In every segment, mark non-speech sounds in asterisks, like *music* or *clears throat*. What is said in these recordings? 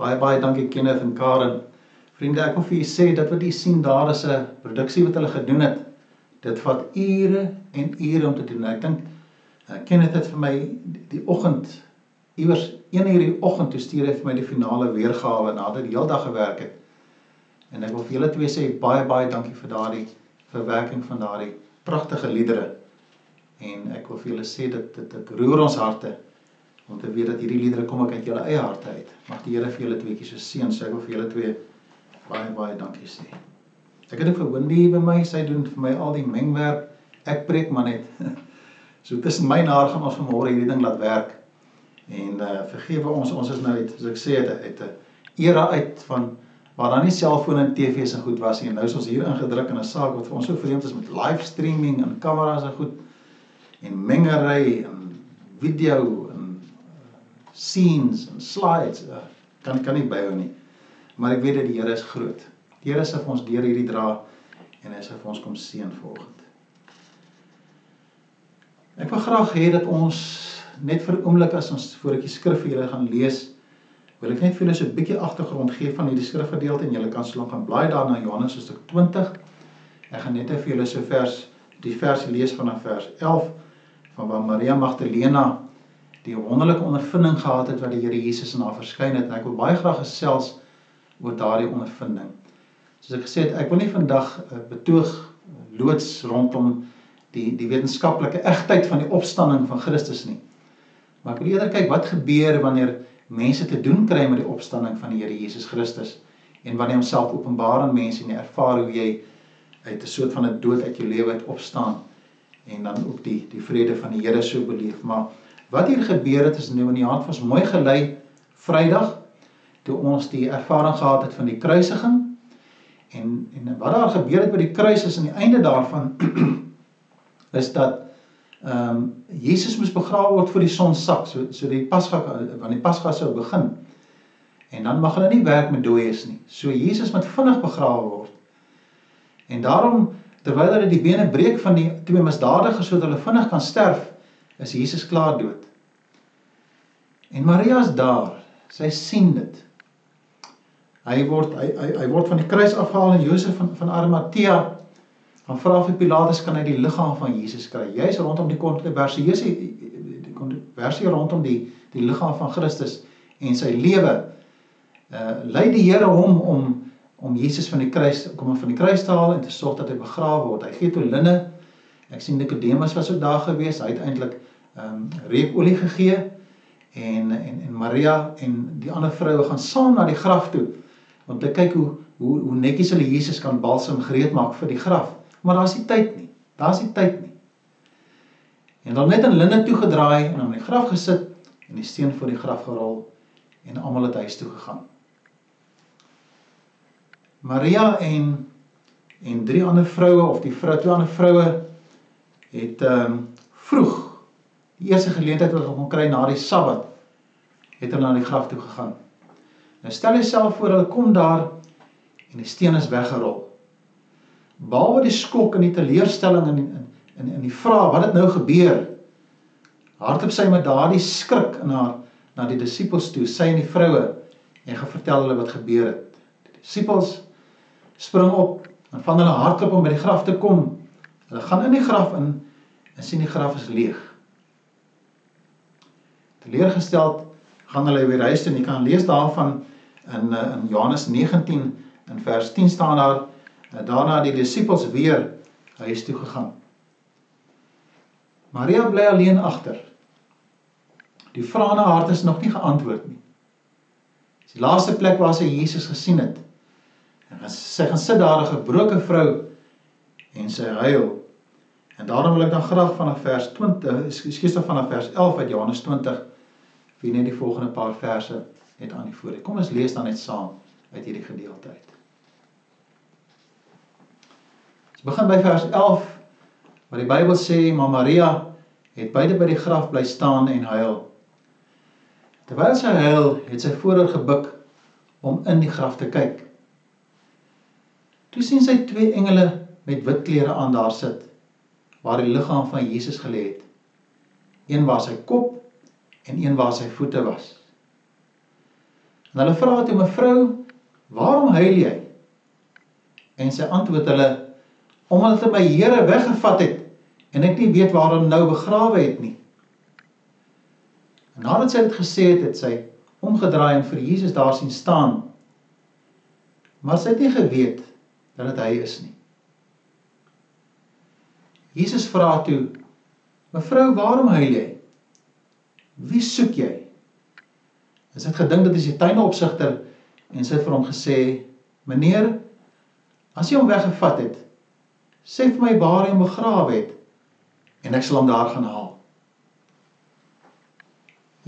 Baie baie dankie Kenneth en Karen. Vriende, ek wil vir julle sê dat wat julle sien daar is 'n produksie wat hulle gedoen het. Dit vat ure en ure om te doen. Ek dink uh, Kenneth het vir my die, die oggend iewers 1 uur die oggend toe stuur hy vir my die finale weergawe nadat hy die hele dag gewerk het. En ek wil vir julle twee sê baie baie dankie vir daardie verwerking van daardie pragtige liedere. En ek wil vir julle sê dat dit dit roer ons harte om te weet dat hierdie liedere kom uit julle eie harte uit. Mag die Here vir julle tweeetjies so seën. Sê ek wil vir julle twee baie baie dankie sê. Ek het ook vir Wendy by my, sy doen vir my al die mengwerk. Ek preek maar net. *laughs* So tussen my en haar gaan ons vanmôre hierdie ding laat werk. En uh vergewe ons, ons is nou uit, soos ek sê, uit 'n era uit van waar daar nie selfone en TV's en goed was nie. Nou is ons hier ingedruk in 'n saak wat vir ons so vreemd is met live streaming en kameras en goed en mengery en video en scenes en slides. Uh, kan kan nie byhou nie. Maar ek weet dat die Here is groot. Die Here sal vir ons deur hierdie dra en hy sal vir ons kom seën volgende. Ek wil graag hê dat ons net vir 'n oomblik as ons voor ek die skrif vir julle gaan lees, wil ek net vir julle so 'n bietjie agtergrond gee van hierdie skrifgedeelte en julle kan so lank gaan blaai daar na Johannes hoofstuk 20. Ek gaan net vir julle so vers die vers lees vanaf vers 11 van waar Maria Magdalena die wonderlike ondervinding gehad het wat die Here Jesus aan haar verskyn het en ek wil baie graag gesels oor daardie ondervinding. Soos ek gesê het, ek wil nie vandag uh, betoog loods rondom die die wetenskaplike egtheid van die opstanding van Christus nie. Maar ek wil eerder kyk wat gebeur wanneer mense te doen kry met die opstanding van die Here Jesus Christus en wanneer homself openbaar aan mense en jy ervaar hoe jy uit 'n soort van 'n dood uit jou lewe uit opstaan en dan ook die die vrede van die Here so beleef. Maar wat hier gebeur het is nou in die hand van ons mooi gelei Vrydag toe ons die ervaring gehad het van die kruisiging en en wat daar gebeur het by die kruis is aan die einde daarvan *clears throat* is dat ehm um, Jesus moes begrawe word voor die son sak so so die Pasga wanneer die Pasga sou begin. En dan mag hulle nie werk met dooies nie. So Jesus moet vinnig begrawe word. En daarom terwyl hulle die bene breek van die twee misdadigers sodat hulle vinnig kan sterf, is Jesus klaar dood. En Maria is daar. Sy sien dit. Hy word hy hy, hy word van die kruis afgehaal en Josef van van Arimatea Dan vra vir Pilatus kan hy die liggaam van Jesus kry. Jy's rondom die kontroversie, die kontroversie rondom die die liggaam van Christus en sy lewe. Uh lei die Here hom om om Jesus van die kruis kom om van die kruis te haal en te sorg dat hy begrawe word. Hy gee toe linne. Ek sien Nikodemus was ook daar gewees. Hy het eintlik ehm um, reukolie gegee en en en Maria en die ander vroue gaan saam na die graf toe om te kyk hoe hoe hoe netjies hulle Jesus kan balsam gereed maak vir die graf maar daar's nie tyd nie. Daar's nie tyd nie. En dan net in linne toe gedraai en aan die graf gesit en die steen voor die graf gerol en almal het huis toe gegaan. Maria en en drie ander vroue of die vrou twee ander vroue het ehm um, vroeg die eerste geleentheid wat hulle kon kry na die Sabbat het hulle na die graf toe gegaan. Nou stel jouself voor hulle kom daar en die steen is weggerol. Behalwe die skok en die teleurstelling en in in in die vraag wat het nou gebeur? Hardop sy met daardie skrik in haar na die disippels toe sy en die vroue en gaan vertel hulle wat gebeur het. Die disippels spring op en van hulle hardloop om by die graf te kom. Hulle gaan in die graf in en sien die graf is leeg teleurgesteld gaan hulle weer huis toe en jy kan lees daarvan in in Johannes 19 in vers 10 staan daar En daarna die disippels weer huis toe gegaan. Maria bly alleen agter. Die vrae in haar is nog nie geantwoord nie. Dis die laaste plek waar sy Jesus gesien het. En sy gaan sit daar 'n gebroke vrou en sy huil. En daarom wil ek dan graag vanaf vers 20, ekskuus dan vanaf vers 11 uit Johannes 20 vir net die volgende paar verse net aan die voor. Kom ons lees dan net saam uit hierdie gedeelte uit. Ons begin by vers 11 waar die Bybel sê maar Maria het buite by die graf bly staan en huil. Terwyl sy huil, het sy vooroor gebuk om in die graf te kyk. Toe sien sy twee engele met wit klere aan daar sit waar die liggaam van Jesus gelê het. Een waar sy kop en een waar sy voete was. En hulle vra toe mevrou, "Waarom huil jy?" En sy antwoord hulle, "Omdat hy my Here weggevat het en ek nie weet waar hom nou begrawe het nie." En nadat sy dit gesê het, het sy omgedraai en vir Jesus daar sien staan. Maar sy het nie geweet dat dit hy is nie. Jesus vra toe: "Mevrou, waarom huil jy? Wie soek jy?" Sy het gedink dit is die tuinopsigter en sy het vir hom gesê: "Meneer, as jy hom weggevat het, sê vir my waar hy hom begrawe het en ek sal hom daar gaan haal."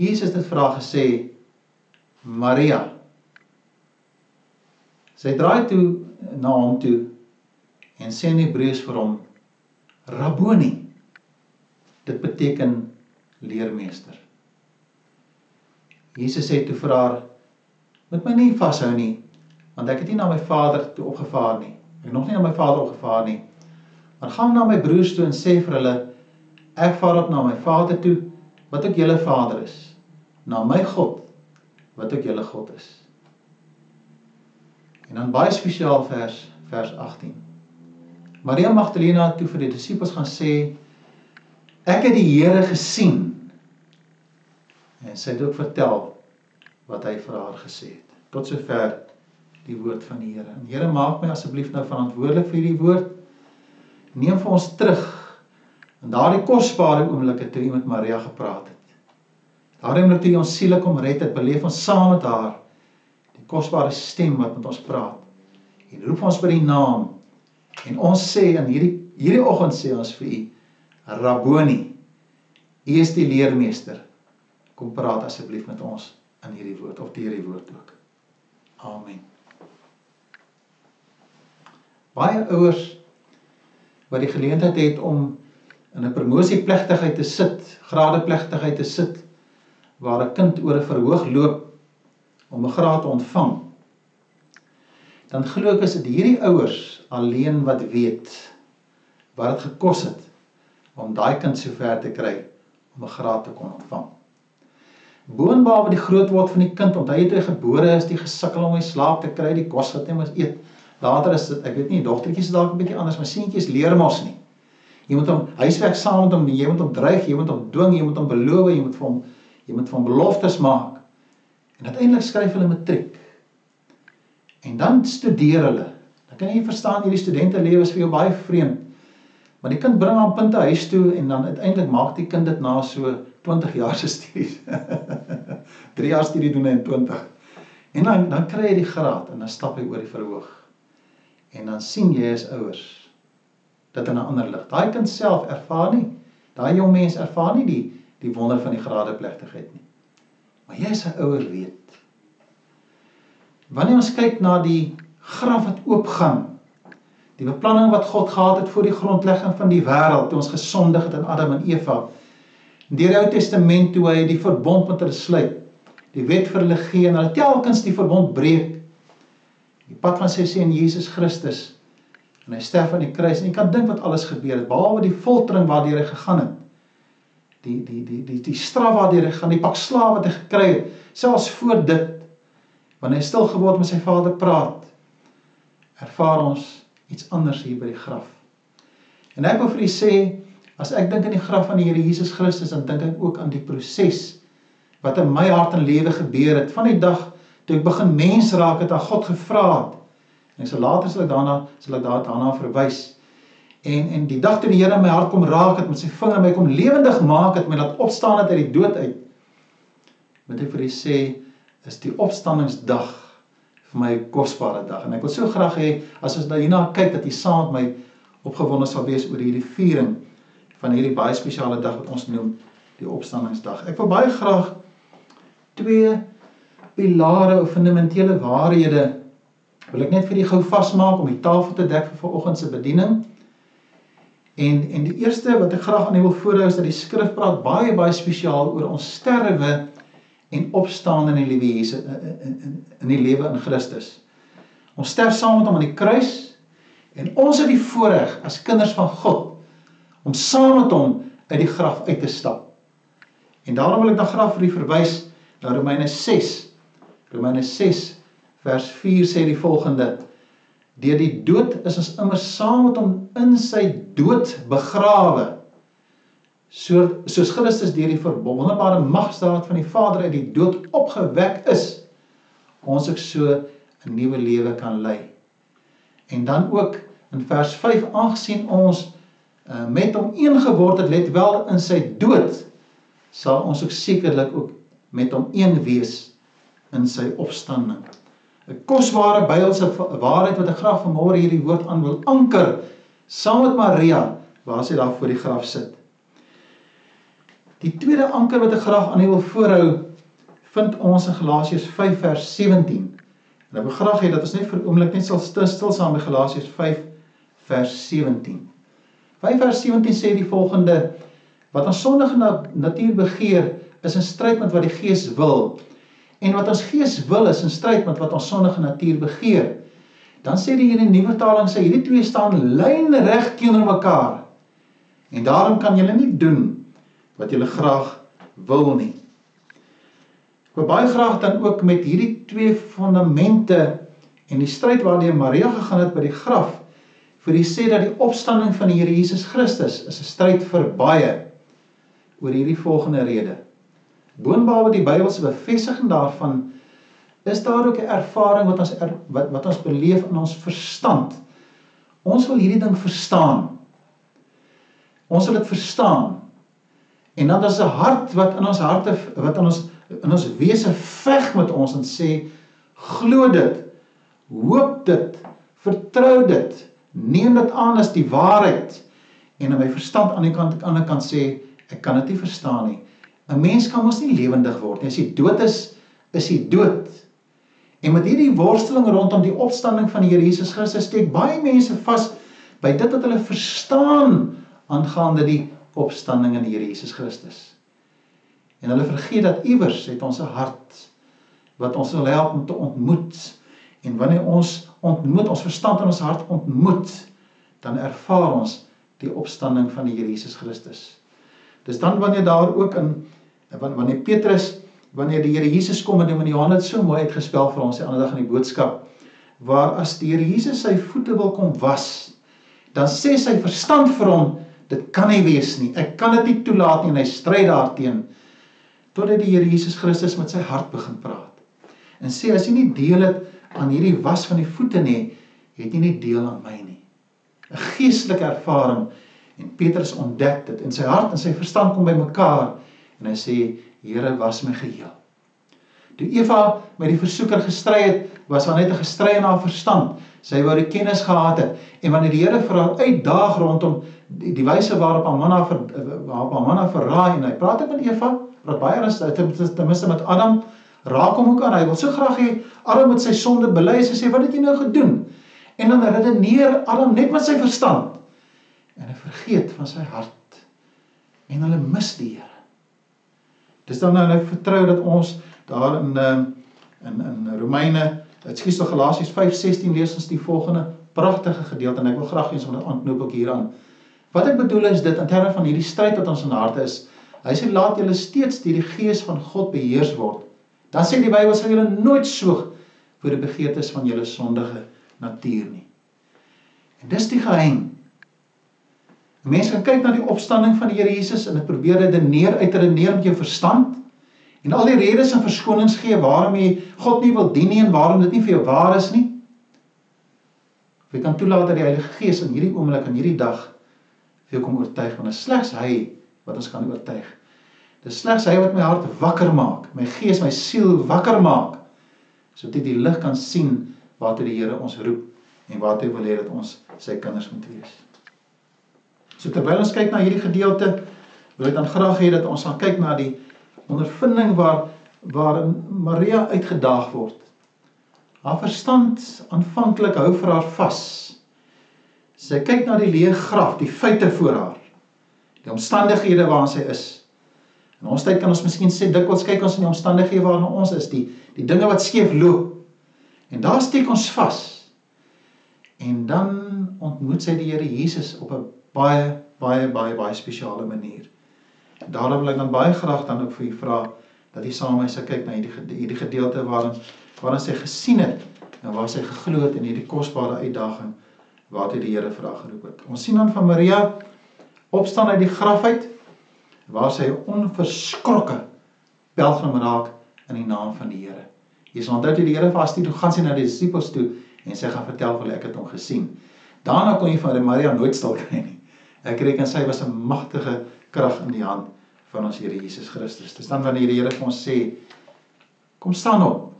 Jesus het dit vra gesê: "Maria." Sy draai toe na hom toe en sê in Hebreëus vir hom: Rabboni. Dit beteken leermeester. Jesus sê toe vir haar: "Moet my nie vashou nie, want ek het nie na my Vader toe opgevaar nie. Ek het nog nie na my Vader opgevaar nie. Maar gaan na my broers toe en sê vir hulle: Ek vaar op na my Vader toe, wat ook julle Vader is, na my God, wat ook julle God is." En dan baie spesiaal vers vers 18. Maria Magdalena toe vir die disippels gaan sê ek het die Here gesien. En sy het ook vertel wat hy vir haar gesê het. Tot sover die woord van die Here. En Here maak my asseblief nou verantwoordelik vir hierdie woord. Neem vir ons terug in daardie kosbare oomblikke toe jy met Maria gepraat het. Daardie oomblik toe jy ons siele kom red het, beleef ons saam met haar die kosbare stem wat met ons praat. En roep ons by die naam En ons sê in hierdie hierdie oggend sê ons vir u Rabboni. U is die leermeester. Kom praat asseblief met ons in hierdie woord of deur die woord ook. Amen. Baie ouers wat die geleentheid het om in 'n promosieplegtigheid te sit, gradeplegtigheid te sit waar 'n kind oor 'n verhoog loop om 'n graad te ontvang dan glo ek is dit hierdie ouers alleen wat weet wat dit gekos het om daai kind so ver te kry om 'n graad te kon ontvang. Boonbehalwe die groot word van die kind, onthou jy toe hy gebore is, die gesukkel om hy slaap te kry, die kos wat hy moet eet. Later is dit, ek weet nie, dogtertjies is dalk 'n bietjie anders, maar seentjies leer mos nie. Jy moet hom huiswerk saam met hom jy moet hom dreig, jy moet hom dwing, jy moet hom beloof, jy moet vir hom jy moet hom beloftes maak. En uiteindelik skryf hulle matriek. En dan studeer hulle. Dan kan jy verstaan hierdie studente lewe is vir jou baie vreemd. Maar die kind bring aan punte huis toe en dan uiteindelik maak die kind dit na so 20 jaar se studies. *laughs* 3 jaar studie doen hy in 20. En dan dan kry hy die graad en dan stap hy oor die verhoog. En dan sien jy as ouers dit in 'n ander lig. Daai kind self ervaar nie, daai jong mens ervaar nie die die wonder van die gradeplegtigheid nie. Maar jy as 'n ouer weet Wanneer ons kyk na die graf wat oopgaan, die beplanning wat God gehad het voor die grondlegging van die wêreld, toe ons gesondig het in Adam en Eva, deur die Ou Testament toe hy die verbond met hulle sluit, die wet vir hulle gee en hulle telkens die verbond breek. Die pad van sy seun Jesus Christus en hy sterf aan die kruis en jy kan dink wat alles gebeur het behalwe die foltering waardeur hy gegaan het. Die die die die die straf waardeur hy gaan, die pak slawe wat hy gekry het, selfs voor dit wanneer hy stil geword met sy Vader praat, ervaar ons iets anders hier by die graf. En ek wil vir u sê, as ek dink aan die graf van die Here Jesus Christus, dan dink ek ook aan die proses wat in my hart en lewe gebeur het van die dag toe ek begin mens raak het aan God gevra het. En so later sal ek daarna sal ek daarna verwys. En en die dag toe die Here my hart kom raak het met sy vinger my kom lewendig maak het, my laat opstaan het uit die dood uit. Moet ek vir u sê, is die opstanningsdag vir my kosbare dag en ek wil so graag hê as ons hierna kyk dat jy saam met my opgewonde sal wees oor hierdie viering van hierdie baie spesiale dag wat ons noem die opstanningsdag. Ek wil baie graag twee pilare of fundamentele waarhede wil ek net vir julle gou vasmaak om die tafel te dek vir vanoggend se bediening. En en die eerste wat ek graag aan julle wil voorhou is dat die skrif praat baie baie spesiaal oor ons sterwe en opstaan in die lewe Jesus in in in die lewe in Christus. Ons sterf saam met hom aan die kruis en ons het die voorreg as kinders van God om saam met hom uit die graf uit te stap. En daarom wil ek dan graag vir u verwys na Romeine 6. Romeine 6 vers 4 sê die volgende: Deur die dood is ons immer saam met hom in sy dood begrawe. So soos Christus deur die wonderbare magstaat van die Vader uit die dood opgewek is, ons ook so 'n nuwe lewe kan lei. En dan ook in vers 5 aangesien ons uh, met hom een geword het, let wel in sy dood, sal ons ook sekerlik ook met hom een wees in sy opstanding. 'n Kosbare Bybelse waarheid wat ek graag vanmôre hierdie woord aan wil anker saam met Maria waar sy daar voor die graf sit. Die tweede anker wat ek graag aan u wil voorhou vind ons in Galasiërs 5 vers 17. En ek wil graag hê dat ons net vir 'n oomblik net stil stil saam met Galasiërs 5 vers 17. 5 vers 17 sê die volgende: Wat ons sondige natuur begeer, is in stryd met wat die Gees wil. En wat ons Gees wil is in stryd met wat ons sondige natuur begeer. Dan sê die Here in die nuwe vertaling sê hierdie twee staan lynreg teenoor mekaar. En daarom kan julle nie doen wat julle graag wil nie. Ek wil baie graag dan ook met hierdie twee fondamente en die stryd waardeur Maria gegaan het by die graf vir die sê dat die opstanding van die Here Jesus Christus is 'n stryd vir baie oor hierdie volgende rede. Boonbehalwe die Bybelse bevestiging daarvan is daar ook 'n ervaring wat ons er, wat, wat ons beleef in ons verstand. Ons wil hierdie ding verstaan. Ons wil dit verstaan. En dan is 'n hart wat in ons harte wat in ons in ons wese veg met ons en sê glo dit hoop dit vertrou dit neem dit aan as die waarheid en in my verstand aan die kant aan die ander kant sê ek kan dit nie verstaan nie. 'n mens kan mos nie lewendig word nie. As jy dood is is jy dood. En met hierdie worsteling rondom die opstanding van die Here Jesus Christus steek baie mense vas by dit wat hulle verstaan aangaande die opstanding in die Here Jesus Christus. En hulle vergeet dat iewers het ons 'n hart wat ons wil help om te ontmoet. En wanneer ons ontmoet, ons verstand en ons hart ontmoet, dan ervaar ons die opstanding van die Here Jesus Christus. Dis dan wanneer daar ook in wanneer Petrus wanneer die Here Jesus kom en in Johannes so mooi uitgespel vir ons die ander dag in die boodskap waar as die Here Jesus sy voete wil kom was, dan sê sy verstand vir hom, dit kan nie wees nie. Ek kan dit nie toelaat nie en hy stry daarteenoor totdat die Here Jesus Christus met sy hart begin praat. En sê as jy nie deel het aan hierdie was van die voete nie, het jy nie deel aan my nie. 'n Geestelike ervaring en Petrus ontdek dit in sy hart en sy verstand kom bymekaar en hy sê Here was my geheel. Toe Eva met die versoeker gestry het, was haar net 'n gestry in haar verstand. Sy wou die kennis gehad het en wanneer die Here vir haar uitdaag rondom die, die wyse waarop haar manna vir waarop haar manna verraai en hy praat met Eva wat baie is ten minste met Adam raak hom ook aan. Hy wil so graag hê Adam moet sy sonde bely en sê wat het jy nou gedoen? En dan redeneer Adam net met sy verstand en hy vergeet van sy hart en hulle mis die Here. Dis dan nou ek vertrou dat ons daar in ehm, in in Romeine, ekskuus tog Galasiërs 5:16 lees ons die volgende pragtige gedeelte en ek wil graag eens om dit aanknoop ook hieraan. Wat ek bedoel is dit in terme van hierdie stryd wat ons in harte is, Hy sê laat julle steeds deur die gees van God beheers word. Dan sê die Bybel sal julle nooit soeg vir die begeertes van julle sondige natuur nie. En dis die geheim. Mense kan kyk na die opstanding van die Here Jesus en dit probeer redeneer uit redeneer met jou verstand en al die redes en verskonings gee waarom jy God nie wil dien nie en waarom dit nie vir jou waar is nie. Jy kan toelaat dat die Heilige Gees in hierdie oomblik en hierdie dag vir jou kom oortuig want dit is slegs hy wat ons kan oortuig. Dis slegs hy wat my hart wakker maak, my gees, my siel wakker maak sodat ek die lig kan sien waartoe die Here ons roep en waartoe wil hê dat ons sy kinders moet wees. So terwyl ons kyk na hierdie gedeelte, wil ek dan graag hê dat ons gaan kyk na die ondervinding waar waarin Maria uitgedaag word. Haar verstand aanvanklik hou vir haar vas. Sy kyk na die leë graf, die feite voor haar die omstandighede waarin sy is. In ons tyd kan ons miskien sê dikwels kyk ons in die omstandighede waarin ons is, die die dinge wat skeef loop. En daar steek ons vas. En dan ontmoet sy die Here Jesus op 'n baie baie baie baie spesiale manier. En daarom wil ek dan baie graag dan ook vir u vra dat u saam met my se kyk na hierdie hierdie gedeelte waarin waarin sy gesien het en waar sy geglo het in hierdie kosbare uitdaging waartoe die Here vir haar geroep het. Ons sien dan van Maria opstaan uit die graf uit waar sy onverskrokke pelgrim raak in die naam van die Here. Sal onthou toe die Here vir haar stuur, gaan sy na die disippels toe en sy gaan vertel vir hulle ek het hom gesien. Daarna kon jy van Maria nooit stil kry nie. Ek reken sy was 'n magtige krag in die hand van ons Here Jesus Christus. Dis dan wanneer die Here vir ons sê kom staan op.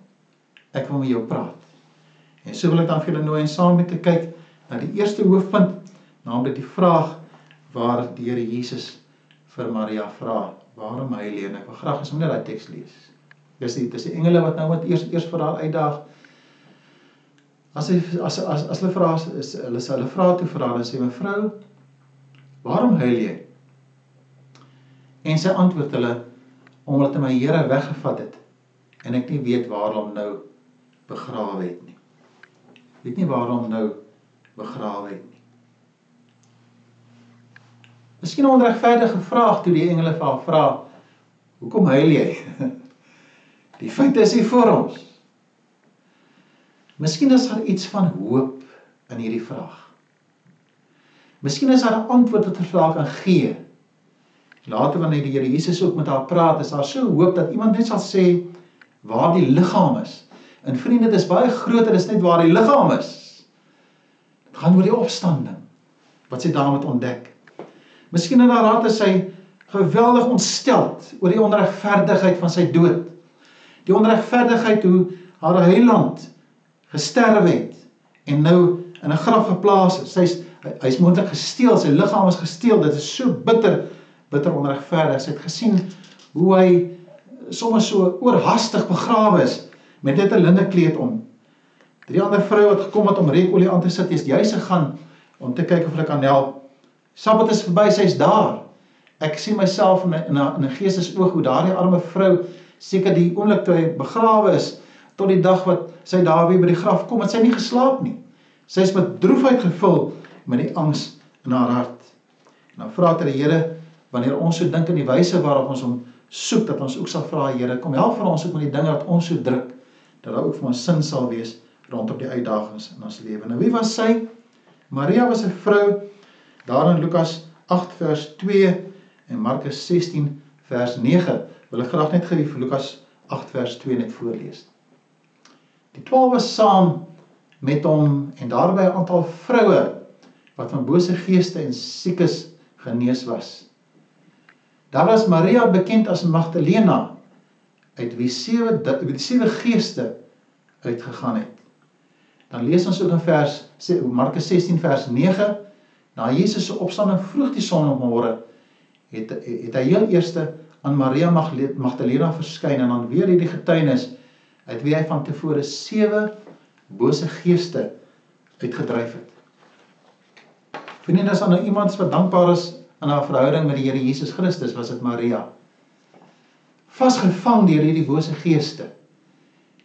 Ek wil met jou praat. En so wil ek dan vir julle nooi en saam met te kyk na die eerste hoofpunt, naamlik die vraag waar die Here Jesus vir Maria vra, waarom hy leen? Ek wil graag eens net daai teks lees. Dis die dis die engele wat nou wat eers eers vir haar uitdaag. As hy as as as hulle vra is hulle sê hulle vra toe vir haar en sê mevrou, waarom huil jy? En sy antwoord hulle omdat my Here weggevat het en ek nie weet waar hom nou begrawe het nie. Weet nie waar hom nou begrawe het nie. Miskien 'n onregverdige vraag toe die engele vir haar vra, "Hoekom huil jy?" *laughs* Die feit is hier voor ons. Miskien is daar iets van hoop in hierdie vraag. Miskien is daar 'n antwoord wat verslaag kan gee. Later wanneer die Here Jesus ook met haar praat, is daar so hoop dat iemand net sal sê waar die liggaam is. En vriende, dit is baie groter as net waar die liggaam is. Dit gaan oor die opstanding wat sy daarmee ontdek. Miskien in haar hart is sy geweldig ontsteld oor die onregverdigheid van sy dood. Die onregverdigheid hoe haar heiland gesterf het en nou in 'n graf geplaas is. Sy's hy's moontlik gesteel, sy liggaam is gesteel. Dit is so bitter, bitter onregverdig. Sy het gesien hoe hy sommer so oorhaastig begrawe is met net 'n linne kleed om. Drie ander vroue wat gekom het om reukolie aan te sit, is juis gegaan om te kyk of hulle kan help. Sabbat is verby, sy's daar. Ek sien myself in 'n in 'n geestesoog hoe daardie arme vrou seker die oomblik toe hy begrawe is tot die dag wat sy daar weer by die graf kom, het sy nie geslaap nie. Sy is met droefheid gevul met die angs in haar hart. En dan vra ter die Here wanneer ons so dink in die wyse waarop ons hom soek dat ons ook sal vra Here, kom help vir ons ook met die dinge wat ons so druk dat daar ook vir ons sin sal wees rondom die uitdagings in ons lewe. Nou wie was sy? Maria was 'n vrou daar in Lukas 8 vers 2 en Markus 16 vers 9. Wil ek graag net vir Lukas 8 vers 2 net voorlees. Die 12 was saam met hom en daarby 'n aantal vroue wat van bose geeste en siekes genees was. Daar was Maria bekend as Magdalena uit wie sewe die sewe geeste uitgegaan het. Dan lees ons ook in vers Markus 16 vers 9 na Jesus se opstanding vroeg die son op môre het het hy heel eerste aan Maria Magdalena verskyn en dan weer hierdie getuienis uit wie hy van tevore sewe bose geeste uitgedryf het. Vriende, as nou iemand wat dankbaar is in haar verhouding met die Here Jesus Christus, was dit Maria. Vasgevang deur hierdie bose geeste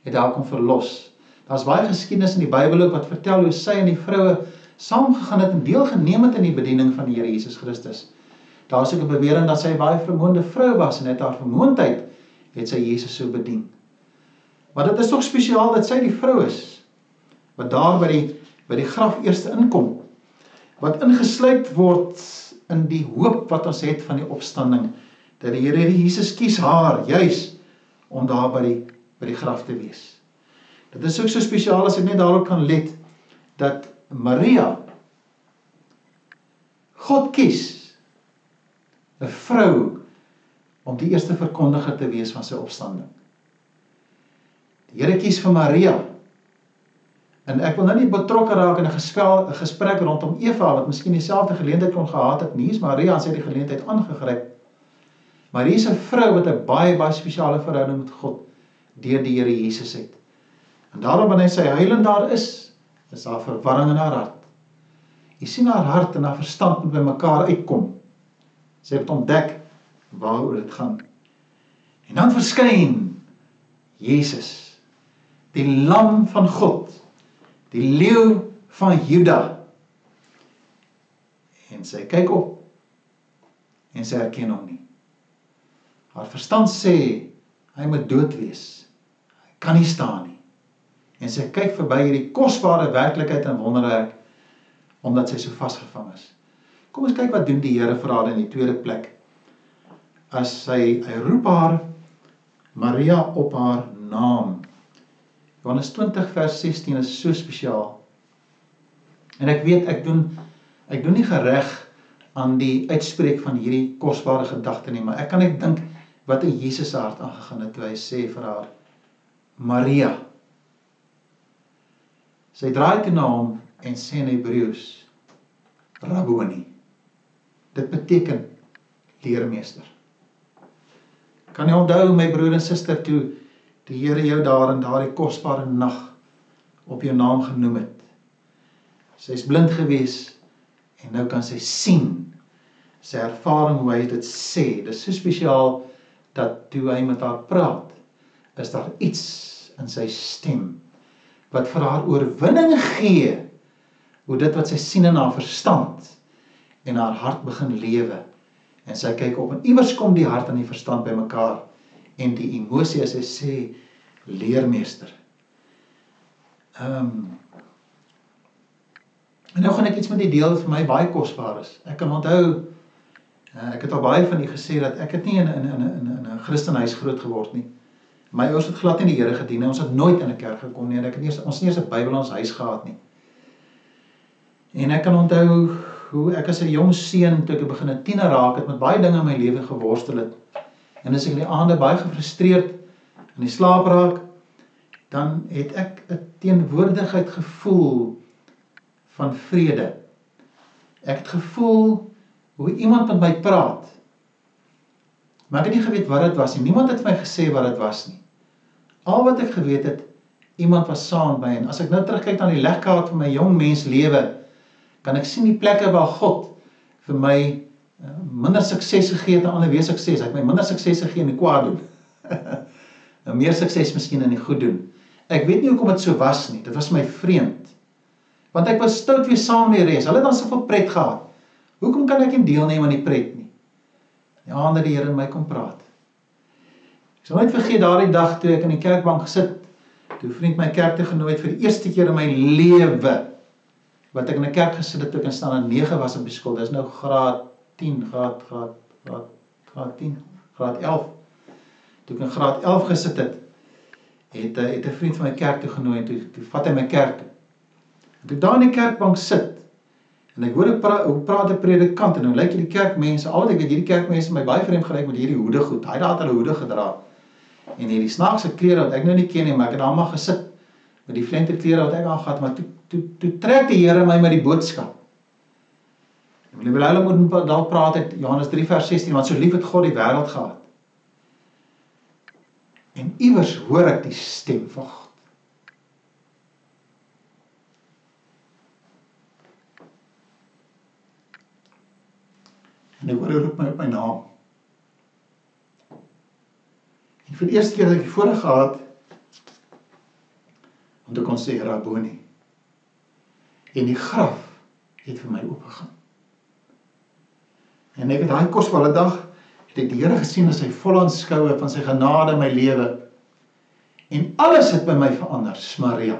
het haar kom verlos. Daar's baie geskiedenis in die Bybel ook wat vertel hoe sy en die vroue saamgegaan het en deelgeneem het aan die bediening van die Here Jesus Christus. Daar's ook 'n bewering dat sy 'n baie vermoënde vrou was en net haar vermoëndheid het sy Jesus so bedien. Maar dit is tog spesiaal dat sy die vrou is wat daar by die by die graf eers inkom. Wat ingesluit word in die hoop wat ons het van die opstanding dat die Here Jesus kies haar juis om daar by die by die graf te wees. Dit is ook so spesiaal as ek net daarop kan let dat Maria God kies 'n vrou om die eerste verkondiger te wees van sy opstanding. Die Here kies vir Maria. En ek wil nou nie betrokke raak in 'n gespel 'n gesprek rondom Eva wat miskien dieselfde geleentheid kon gehad het nie. Hier's Maria en sy het die geleentheid aangegryp. Maar hier's 'n vrou wat 'n baie baie spesiale verhouding met God deur die Here Jesus het. En daarom wanneer sy huilend daar is, is daar verwarring in haar hart. Jy sien haar hart en haar verstand moet bymekaar uitkom. Sy het ontdek waaroor dit gaan. En dan verskyn Jesus die lam van God, die leeu van Juda. En sy kyk op en sy herken hom nie. Haar verstand sê hy moet dood wees. Hy kan nie staan nie. En sy kyk verby hierdie kosbare werklikheid en wonderwerk omdat sy so vasgevang is. Kom ons kyk wat doen die Here vir haar in die tweede plek. As hy hy roep haar Maria op haar naam. Johannes 20 vers 16 is so spesiaal. En ek weet ek doen ek doen nie gereg aan die uitspreek van hierdie kosbare gedagte nie, maar ek kan net dink wat in Jesus se hart aangegaan het toe hy sê vir haar Maria. Sy draai toe na hom en sê in Hebreëus Rabboni. Dit beteken leermeester. Kan jy onthou my broer en suster toe die Here jou daar in daardie kosbare nag op jou naam genoem het? Sy's blind gewees en nou kan sy sien. Sy ervaring hoe hy dit sê, dis so spesiaal dat toe hy met haar praat, is daar iets in sy stem wat vir haar oorwinning gee hoe dit wat sy sien in haar verstand en haar hart begin lewe en sy kyk op en iewers kom die hart en die verstand bymekaar en die emosie as hy sê leermeester. Ehm um, En nou gaan ek iets met die deel vir my baie kosbaar is. Ek kan onthou uh, ek het al baie van u gesê dat ek het nie in in in in 'n Christenhuis groot geword nie. My ouers het glad nie die Here gedien nie. Ons het nooit in 'n kerk gekom nie. Ek het nie ons nie eens 'n Bybel in ons huis gehad nie. En ek kan onthou hoe ek as 'n jong seun toe ek begin 'n tiener raak het met baie dinge in my lewe geworstel het. En as ek in die aande baie gefrustreerd in die slaap raak, dan het ek 'n teenwoordigheid gevoel van vrede. Ek het gevoel hoe iemand met my praat. Maar ek het nie geweet wat dit was nie. Niemand het vir my gesê wat dit was nie. Al wat ek geweet het, iemand was saam my en as ek nou terugkyk na die legkaart van my jong mens lewe, kan ek sien die plekke waar God vir my uh, minder sukses gegee het en ander weer sukses. Hy het my minder sukses gegee in die kwaad doen. *laughs* en meer sukses miskien in die goed doen. Ek weet nie hoekom dit so was nie. Dit was my vreemd. Want ek was stout weer saam met die res. Hulle het dan soveel pret gehad. Hoekom kan ek nie deelneem aan die pret nie? Die ander die Here in my kom praat. Ek sal nooit vergeet daardie dag toe ek in die kerkbank gesit, toe vriend my kerk toe genooi het vir die eerste keer in my lewe wat ek in 'n kerk gesit het toe ek in staan 9 was op skool. Dis nou graad 10, graad graad graad graad 10, graad 11. Toe ek in graad 11 gesit het, het hy het 'n vriend van my kerk toe genooi en toe toe vat hy my kerk. En toe daar in die kerkbank sit en ek hoor hoe pra, praat 'n predikant en nou lyk hierdie kerkmense, al wat ek weet hierdie kerkmense my baie vreemd gelyk met hierdie hoede goed. Hy het hulle hoede gedra en hierdie snaakse klere wat ek nou nie ken nie, maar ek het daar maar gesit met die flente klere wat ek aan gehad, maar toe toe toe trek die Here my met die boodskap. En wil hulle moet dalk praat uit Johannes 3 vers 16, want so lief het God die wêreld gehad. En iewers hoor ek die stem van God. En ek hoor hy roep my op my naam. En vir die eerste keer het ek voorheen gehad om te kon sê Rabboni. En die graf het vir my oopgegaan. En ek het daai kosbare dag het ek die Here gesien as hy vol aanskoue van sy genade in my lewe. En alles het by my verander, Maria.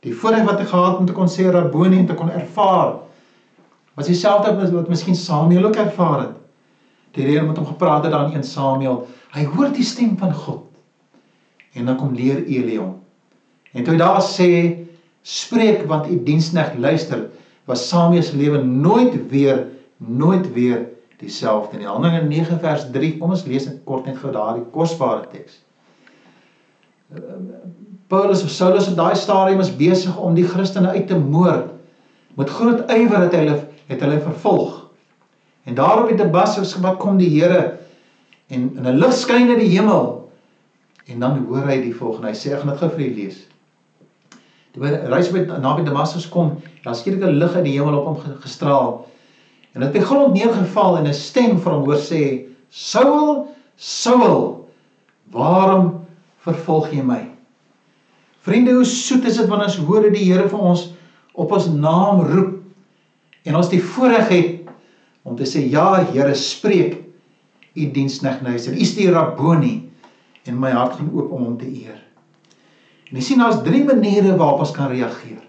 Die voorheen wat ek gehad om te kon sê Rabboni en te kon ervaar was dieselfde wat miskien Samuel ook ervaar het. Die Here met hom gepraat het daar in 1 Samuel Hy hoor die stem van God. En dan kom leer Eliom. En toe hy daar sê spreek want u diensneg luister, was Samuel se lewe nooit weer nooit weer dieselfde nie. Handelinge 9 vers 3. Kom ons lees net kort net gou daardie kosbare teks. Paulus of Saulus op daai stadium is besig om die Christene uit te moord. Met groot ywer het hulle het hulle vervolg. En daarop het Damaskus gebad kom die Here en in 'n lig skyn in die hemel. En dan hoor hy die volgende. Hy sê ek gaan dit gou vir julle lees. Toe hy reis met naby Damaskus kom, daar skielik 'n lig uit die hemel op hom gestraal. En het by grond neergeval en 'n stem van hom hoor sê: "Saul, Saul, waarom vervolg jy my?" Vriende, hoe soet is dit wanneer ons hoor dat die Here vir ons op ons naam roep en ons die voorreg het om te sê ja, Here, spreek u diensknegt luister. U is die Rabboni en my hart gaan oop om hom te eer. En jy sien daar's drie maniere waarop ons kan reageer.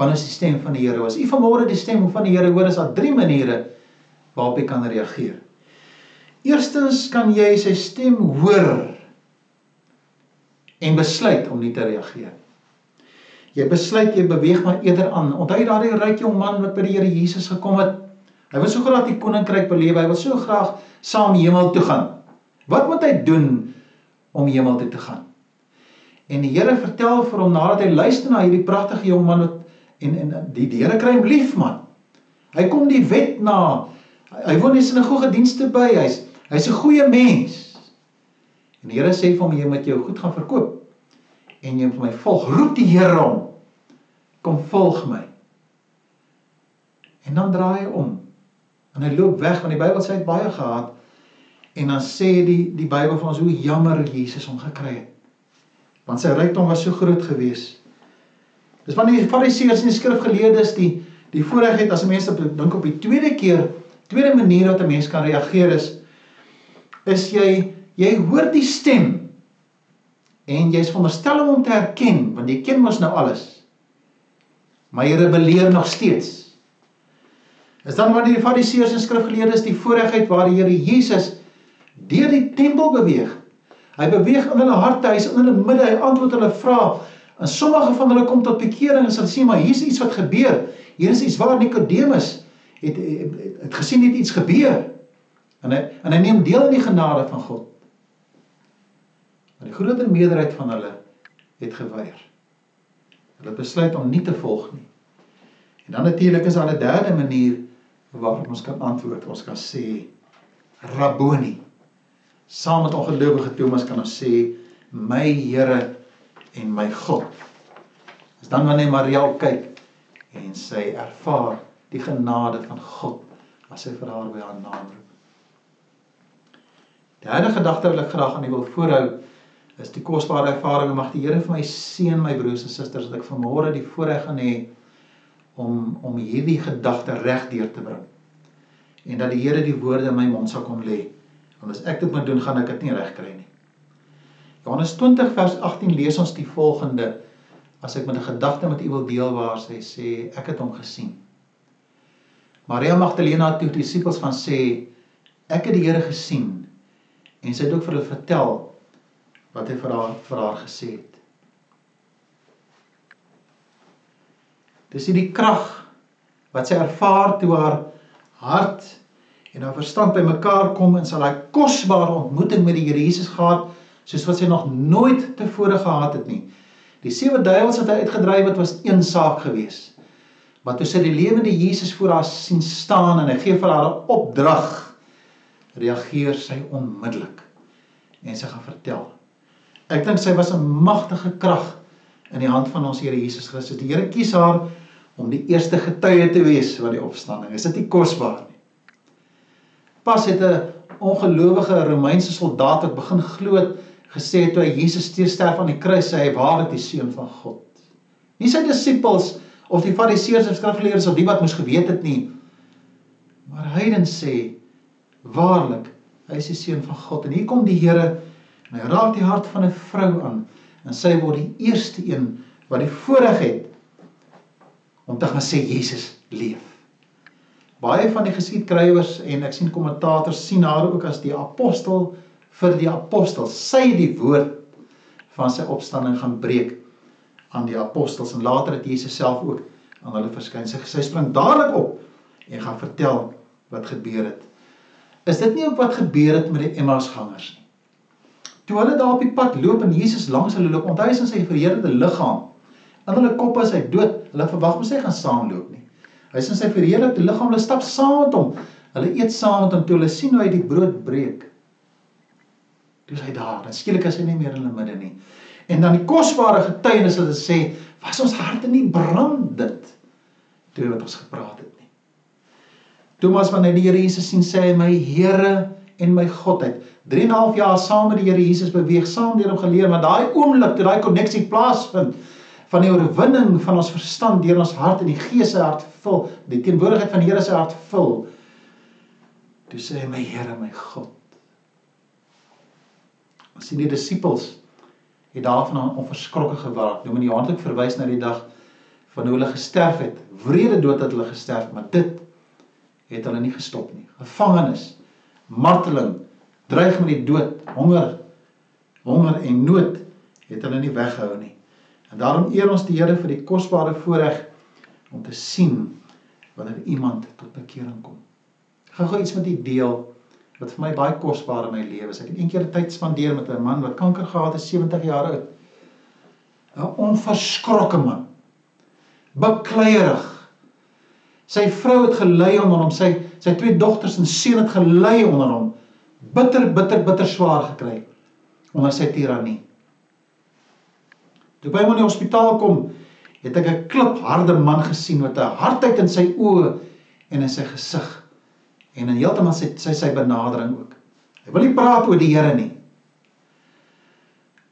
Wanneer is die stem van die Here? As u vanmôre die stem van die Here hoor, is daar drie maniere waarop jy kan reageer. Eerstens kan jy sy stem hoor en besluit om nie te reageer. Jy besluit jy beweeg maar eerder aan. Onthou daardie ryk jong man wat by die Here Jesus gekom het? Hy wil so graag die koninkryk beleef. Hy wil so graag saam hemel toe gaan. Wat moet hy doen om hemel toe te gaan? En die Here vertel vir hom nadat hy luister na hierdie pragtige jong man wat en en die, die Here kry hom lief man. Hy kom die wet na. Hy woon in 'n sinagoge dienste by. Hy's hy's 'n goeie mens. En die Here sê vir hom jy moet jou goed gaan verkoop en jy moet my volg. Roep die Here hom. Kom volg my. En dan draai hy om. En hy loop weg want die Bybel sê hy het baie gehad. En dan sê die die Bybel vir ons hoe jammer Jesus hom gekry het. Want sy rykdom was so groot geweest. Dis wanneer die Fariseërs en die skrifgeleerdes die die voorreg het as mense dink op die tweede keer, tweede manier wat 'n mens kan reageer is is jy jy hoor die stem en jy's veronderstel om hom te herken want jy ken mos nou alles. Maar jy rebelleer nog steeds. Is dan wanneer die Fariseërs en skrifgeleerdes die voorreg het waar die Here Jesus deur die tempel beweeg. Hy beweeg in hulle harte, hy's in hulle midde, hy antwoord hulle vrae En sommige van hulle kom tot bekering en sê sê maar hier's iets wat gebeur. Hier is iets waar Nikodemus het, het het gesien het iets gebeur. En hy en hy neem deel in die genade van God. Maar die groter meerderheid van hulle het geweier. Hulle besluit om nie te volg nie. En dan natuurlik is daar 'n derde manier waarop ons kan antwoord. Ons kan sê Rabboni. Saam met ongelowige Thomas kan ons sê my Here en my God. Dis dan wanneer Maria kyk en sy ervaar die genade van God as sy vir haar by haar naam roep. Die derde gedagte wat ek graag aan u wil voorhou is die kosbare ervaring mag die Here vir my seën my broers en susters dat ek vanmôre die voorreg gaan hê om om hierdie gedagte reg deur te bring. En dat die Here die woorde in my mond sal kom lê. Want as ek dit moet doen, gaan ek dit nie reg kry nie. Johannes 20 vers 18 lees ons die volgende as ek met 'n gedagte met u wil deel waar sy sê ek het hom gesien. Maria Magdalena toe die disippels van sê ek het die Here gesien en sy het ook vir hulle vertel wat hy vir haar vir haar gesê het. Dis hierdie krag wat sy ervaar toe haar hart en haar verstand bymekaar kom en sy daai kosbare ontmoeting met die Here Jesus gehad soos wat sy nog nooit tevore gehad het nie. Die sewe duiwels wat hy uitgedryf het was een saak gewees. Maar toe sy die lewende Jesus voor haar sien staan en hy gee vir haar 'n opdrag, reageer sy onmiddellik en sy gaan vertel. Ek dink sy was 'n magtige krag in die hand van ons Here Jesus Christus. Die Here kies haar om die eerste getuie te wees van die opstanding. Is dit nie kosbaar nie? Pas het 'n ongelowige Romeinse soldaat wat begin glo het gesê toe hy Jesus sterf aan die kruis hy waarlik die seun van God. Nie sy disippels of die fariseërs of skrifgeleerdes of die wat moes geweet het nie. Maar heiden sê waarlik hy is die seun van God en hier kom die Here en hy raak die hart van 'n vrou aan en sy word die eerste een wat die voorreg het om te gaan sê Jesus leef. Baie van die geskiedskrywers en ek sien kommentators sien haar ook as die apostel vir die apostels. Sy het die woord van sy opstanding gaan breek aan die apostels en later het Jesus self ook aan hulle verskyn. Sy, sy spring dadelik op en gaan vertel wat gebeur het. Is dit nie ook wat gebeur het met die Emmausgangers nie? Toe hulle daar op die pad loop en Jesus langs hulle loop, onthou hy sy verheerlikte liggaam. In hulle koppe is hy dood. Hulle verwag mos hy gaan saamloop nie. Hy is in sy verheerlikte liggaam, hulle stap saam met hom. Hulle eet saam met hom toe hulle sien hoe hy die brood breek Toe is hy daar, dan skielik is hy nie meer in hulle midde nie. En dan die kosbare getuienis wat hulle sê, was ons harte nie brandend toe wat ons gepraat het nie. Thomas wanneer die Here Jesus sien sê hy my Here en my God het 3 en 'n half jaar saam met die Here Jesus beweeg, saam deur hom geleer, maar daai oomblik toe daai koneksie plaasvind van die oorwinning van ons verstand deur ons hart en die Gees se hart vul, die teenwoordigheid van die Here se hart vul. Toe sê hy my Here, my God sien die disippels het daarvan onverskrokke gewaak. Nou moet Johannes ook verwys na die dag van hoe hulle gesterf het. Wrede dood het hulle gesterf, maar dit het hulle nie gestop nie. Gevangenis, marteling, dreig met die dood, honger, honger en nood het hulle nie weggehou nie. En daarom eer ons die Here vir die kosbare voorreg om te sien wanneer iemand tot bekering kom. Ek gaan gou iets met u deel wat vir my baie kosbaar in my lewe is. Ek het eendag tyd spandeer met 'n man wat kanker gehad het, 70 jaar oud. 'n Onverskrokke man. Bekleierig. Sy vrou het gelei onder hom, sy sy twee dogters en seun het gelei onder hom. Bitter bitter bitter swaar gekry onder sy tirannie. Toe by hom in die hospitaal kom, het ek 'n klipharde man gesien met 'n hardheid in sy oë en in sy gesig en in heeltemal sy sy sy benadering ook. Hy wil nie praat oor die Here nie.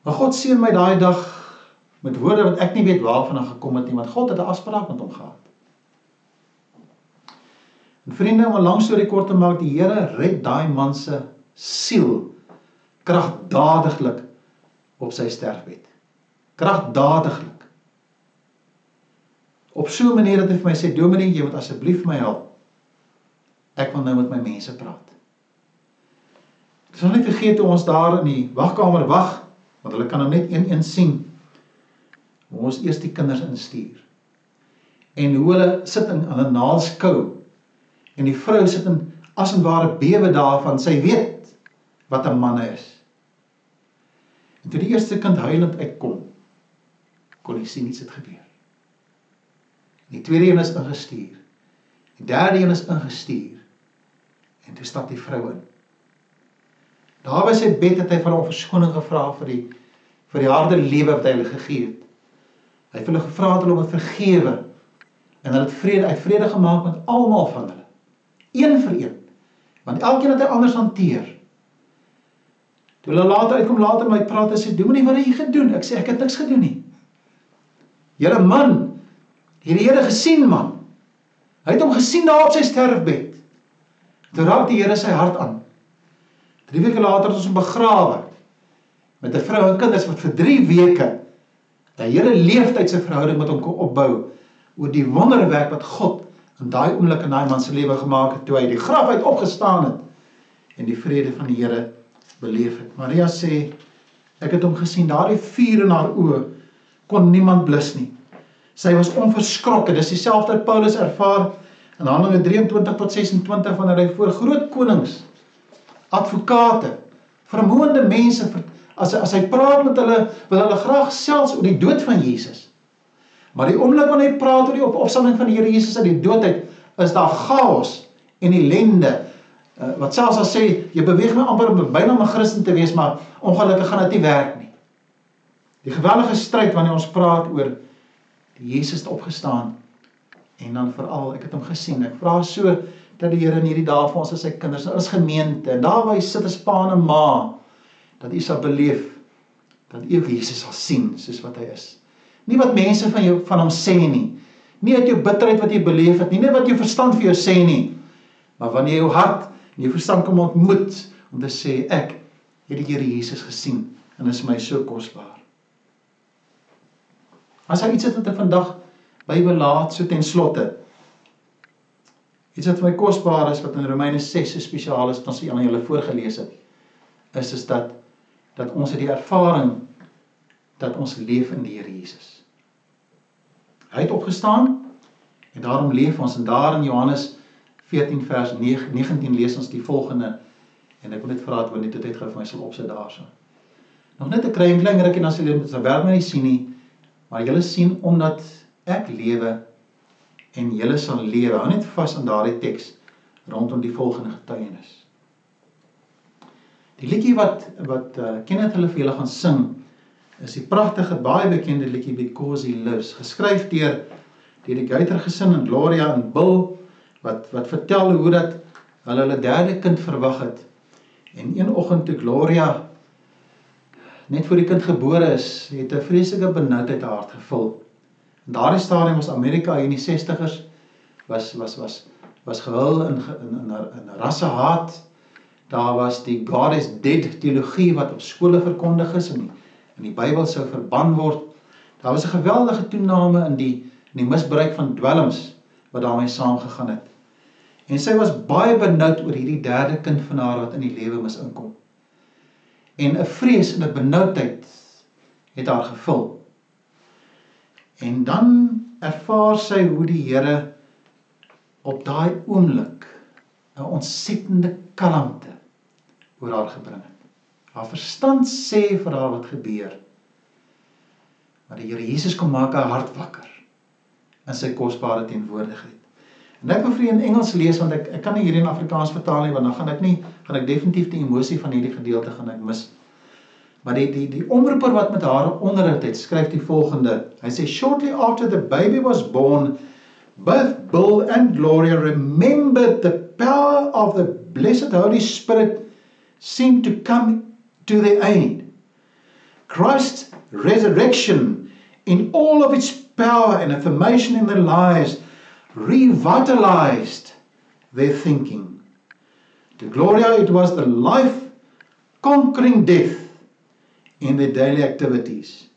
Maar God seën my daai dag met woorde wat ek nie weet waarvan hy gekom het nie, want God het 'n afspraak met hom gehad. En vriende, om 'n lang storie kort te maak, die Here red daai man se siel kragdadiglik op sy sterfbed. Kragdadiglik. Op so 'n manier dat hy vir my sê, "Dominee, jy moet asseblief my help ek wil nou met my mense praat. Ek sal nie vergeet hoe ons daar in die wagkamer wag, want hulle kan hom net een een sien. Hoe ons eers die kinders instuur. En hoe hulle sit in hulle naels kou. En die vrou sit in as en ware bewe daarvan, sy weet wat 'n man is. En toe die eerste kind huilend uitkom, kon hy sien iets het gebeur. Die tweede een is ingestuur. Die derde een is ingestuur. En toe stap die vrou in. Daar by sy bed het hy van hom verskoning gevra vir die vir die harde lewe wat hy hulle gegee het. Hy het hulle gevra dat hulle hom vergewe en hulle het vrede uit vrede gemaak met almal van hulle. Een vir een. Want elkeen het hy anders hanteer. Toe hulle later uitkom later my praat en sê Dominee wat het jy gedoen? Ek sê ek het niks gedoen nie. Here man, hierdie Here gesien man. Hy het hom gesien daar op sy sterfbed. Toe raak die Here sy hart aan. 3 weke later het ons hom begrawe met 'n vrou en kinders wat vir 3 weke 'n hele leeftydse verhouding met hom kon opbou oor die wonderwerk wat God in daai oomblik in daai man se lewe gemaak het toe hy die graf uit opgestaan het en die vrede van die Here beleef het. Maria sê ek het hom gesien, daardie vuur in haar oë kon niemand blus nie. Sy was onverskrokke. Dis dieselfde wat Paulus ervaar In Handelinge 23 tot 26 wanneer hy voor groot konings, advokate, vermoënde mense as as hy praat met hulle, wil hulle graag selfs oor die dood van Jesus. Maar die oomblik wanneer hy praat oor die op opstanding van die Here Jesus uit die dood uit, is daar chaos en ellende. Uh, wat selfs as sê jy beweeg my amper om byna 'n Christen te wees, maar ongelukkig gaan dit nie werk nie. Die gewellige stryd wanneer ons praat oor die Jesus het opgestaan En dan veral, ek het hom gesien. Ek vra so dat die Here in hierdie dae vir ons as sy kinders, as gemeente, en daar waar hy sit as pa en ma, dat u sal beleef dat u Jesus sal sien soos wat hy is. Nie wat mense van jou van hom sê nie. Nie uit jou bitterheid wat jy beleef het nie, nie wat jou verstand vir jou sê nie. Maar wanneer jou hart en jou verstand kom ontmoet om te sê ek het die Here Jesus gesien en is my so kosbaar. As hy iets het wat ek vandag Bybel laat so ten slotte. Iets wat my kosbaar is wat in Romeine 6 so spesiaal is, wat ons aan julle voorgeles het, is is dat dat ons het die ervaring dat ons leef in die Here Jesus. Hy het opgestaan en daarom leef ons en daar in Johannes 14 vers 9 19 lees ons die volgende en ek wil net vra dat wanneer dit uitgou vir my sal opsit daarso. Nog net 'n klein klein rukkie dan sal julle dit werk my nie sien nie, maar julle sien omdat ek lewe en julle sal lewe. Hou net vas aan daardie teks rondom die volgende getuienis. Die liedjie wat wat uh, Kenneth hulle vir julle gaan sing is die pragtige baie bekende liedjie Because He Lives, geskryf deur deur die Guyter gesin in Gloria en Bill wat wat vertel hoe dat hulle hulle derde kind verwag het. En een oggend toe Gloria net voor die kind gebore is, het 'n vreeslike benoudheid haar hart gevul. In daardie stadium was Amerika in die 60ers was was was was gehul in in in, in rassehaat. Daar was die God is dead teologie wat op skole verkondig is en die in die Bybel sou verban word. Daar was 'n geweldige toename in die in die misbruik van dwelms wat daarmee saamgegaan het. En sy was baie benoud oor hierdie derde kind van haar wat in die lewe mis inkom. En 'n vrees en 'n benoudheid het haar gevul. En dan ervaar sy hoe die Here op daai oomblik 'n ontsettende kalmte oor haar gebring het. Haar verstand sê vir haar wat gebeur. Maar die Here Jesus kom maak haar hart wakker in sy kosbare teenwoordigheid. En ek wil vir julle in Engels lees want ek ek kan nie hierdie in Afrikaans vertaal nie want dan gaan ek nie gaan ek definitief die emosie van hierdie gedeelte gaan ek mis. Maar die die die omroeper wat met haar onderhoud het, skryf die volgende. Hy sê shortly after the baby was born, both Bill and Gloria remembered the power of the blessed Holy Spirit seemed to come to their aid. Christ's resurrection in all of its power and affirmation in their lives revitalized their thinking. To Gloria, it was the life conquering death in their daily activities.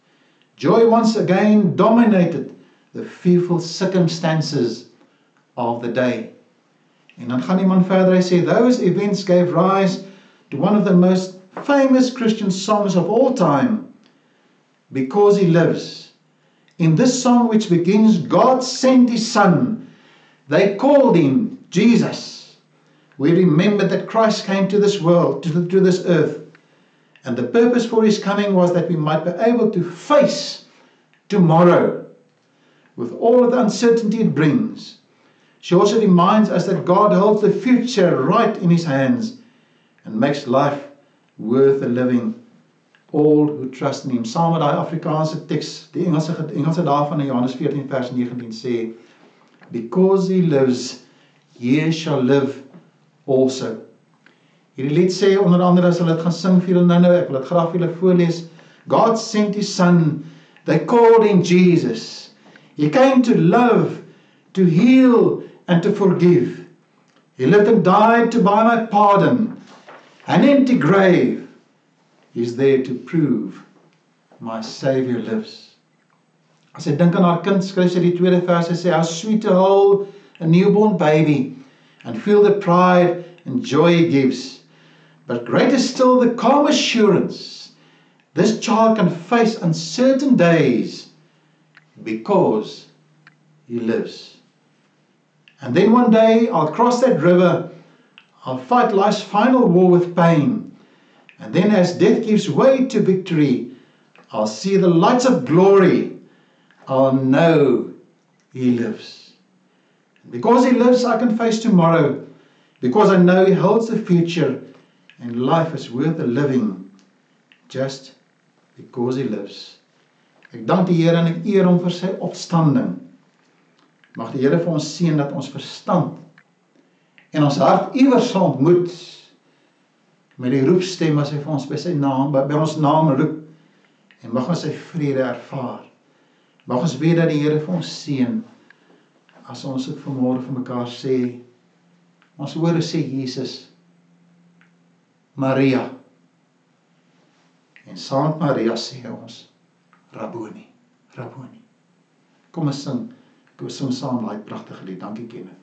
Joy once again dominated the fearful circumstances of the day. En dan gaan iemand verder hy sê those events gave rise to one of the most famous Christian songs of all time because he lives. In this song which begins God sent his son they called him Jesus. We remember that Christ came to this world to, to this earth And the purpose for his coming was that we might be able to face tomorrow with all of the uncertainty it brings. She also reminds us that God holds the future right in his hands and makes life worth a living all who trust in him. Saam met daai Afrikaanse teks, die Engelse Engelse daarvan in Johannes 14 vers 19 sê because he lives ye shall live also. Hierdie lied sê onder andere as hulle dit gaan sing vir julle nou-nou, ek wil dit graag vir julle voorlees. God sent his son. They called him Jesus. He came to love, to heal and to forgive. He lived and died to buy my pardon. An empty grave is there to prove my savior lives. As ek dink aan haar kind, skryf sy die tweede vers, sê how sweet to hold a newborn baby and feel the pride and joy it gives. But greater still the calm assurance this child can face uncertain days because he lives. And then one day I'll cross that river, I'll fight life's final war with pain. And then as death gives way to victory, I'll see the lights of glory. I'll know he lives. Because he lives, I can face tomorrow. Because I know he holds the future and life is worth the living just because he lives. Ek dank die Here en ek eer hom vir sy opstanding. Mag die Here vir ons seën dat ons verstand en ons hart iewers sal ontmoet met die roepstem as hy vir ons by sy naam by, by ons naam roep en mag ons sy vrede ervaar. Mag ons weet dat die Here vir ons seën as ons dit vanmôre vir mekaar sê. Ons hoor sê Jesus Maria. En met Maria sê ons Rabboni, Rabboni. Kom ons sing, kom ons sing saam daai pragtige lied. Dankie Kenneth.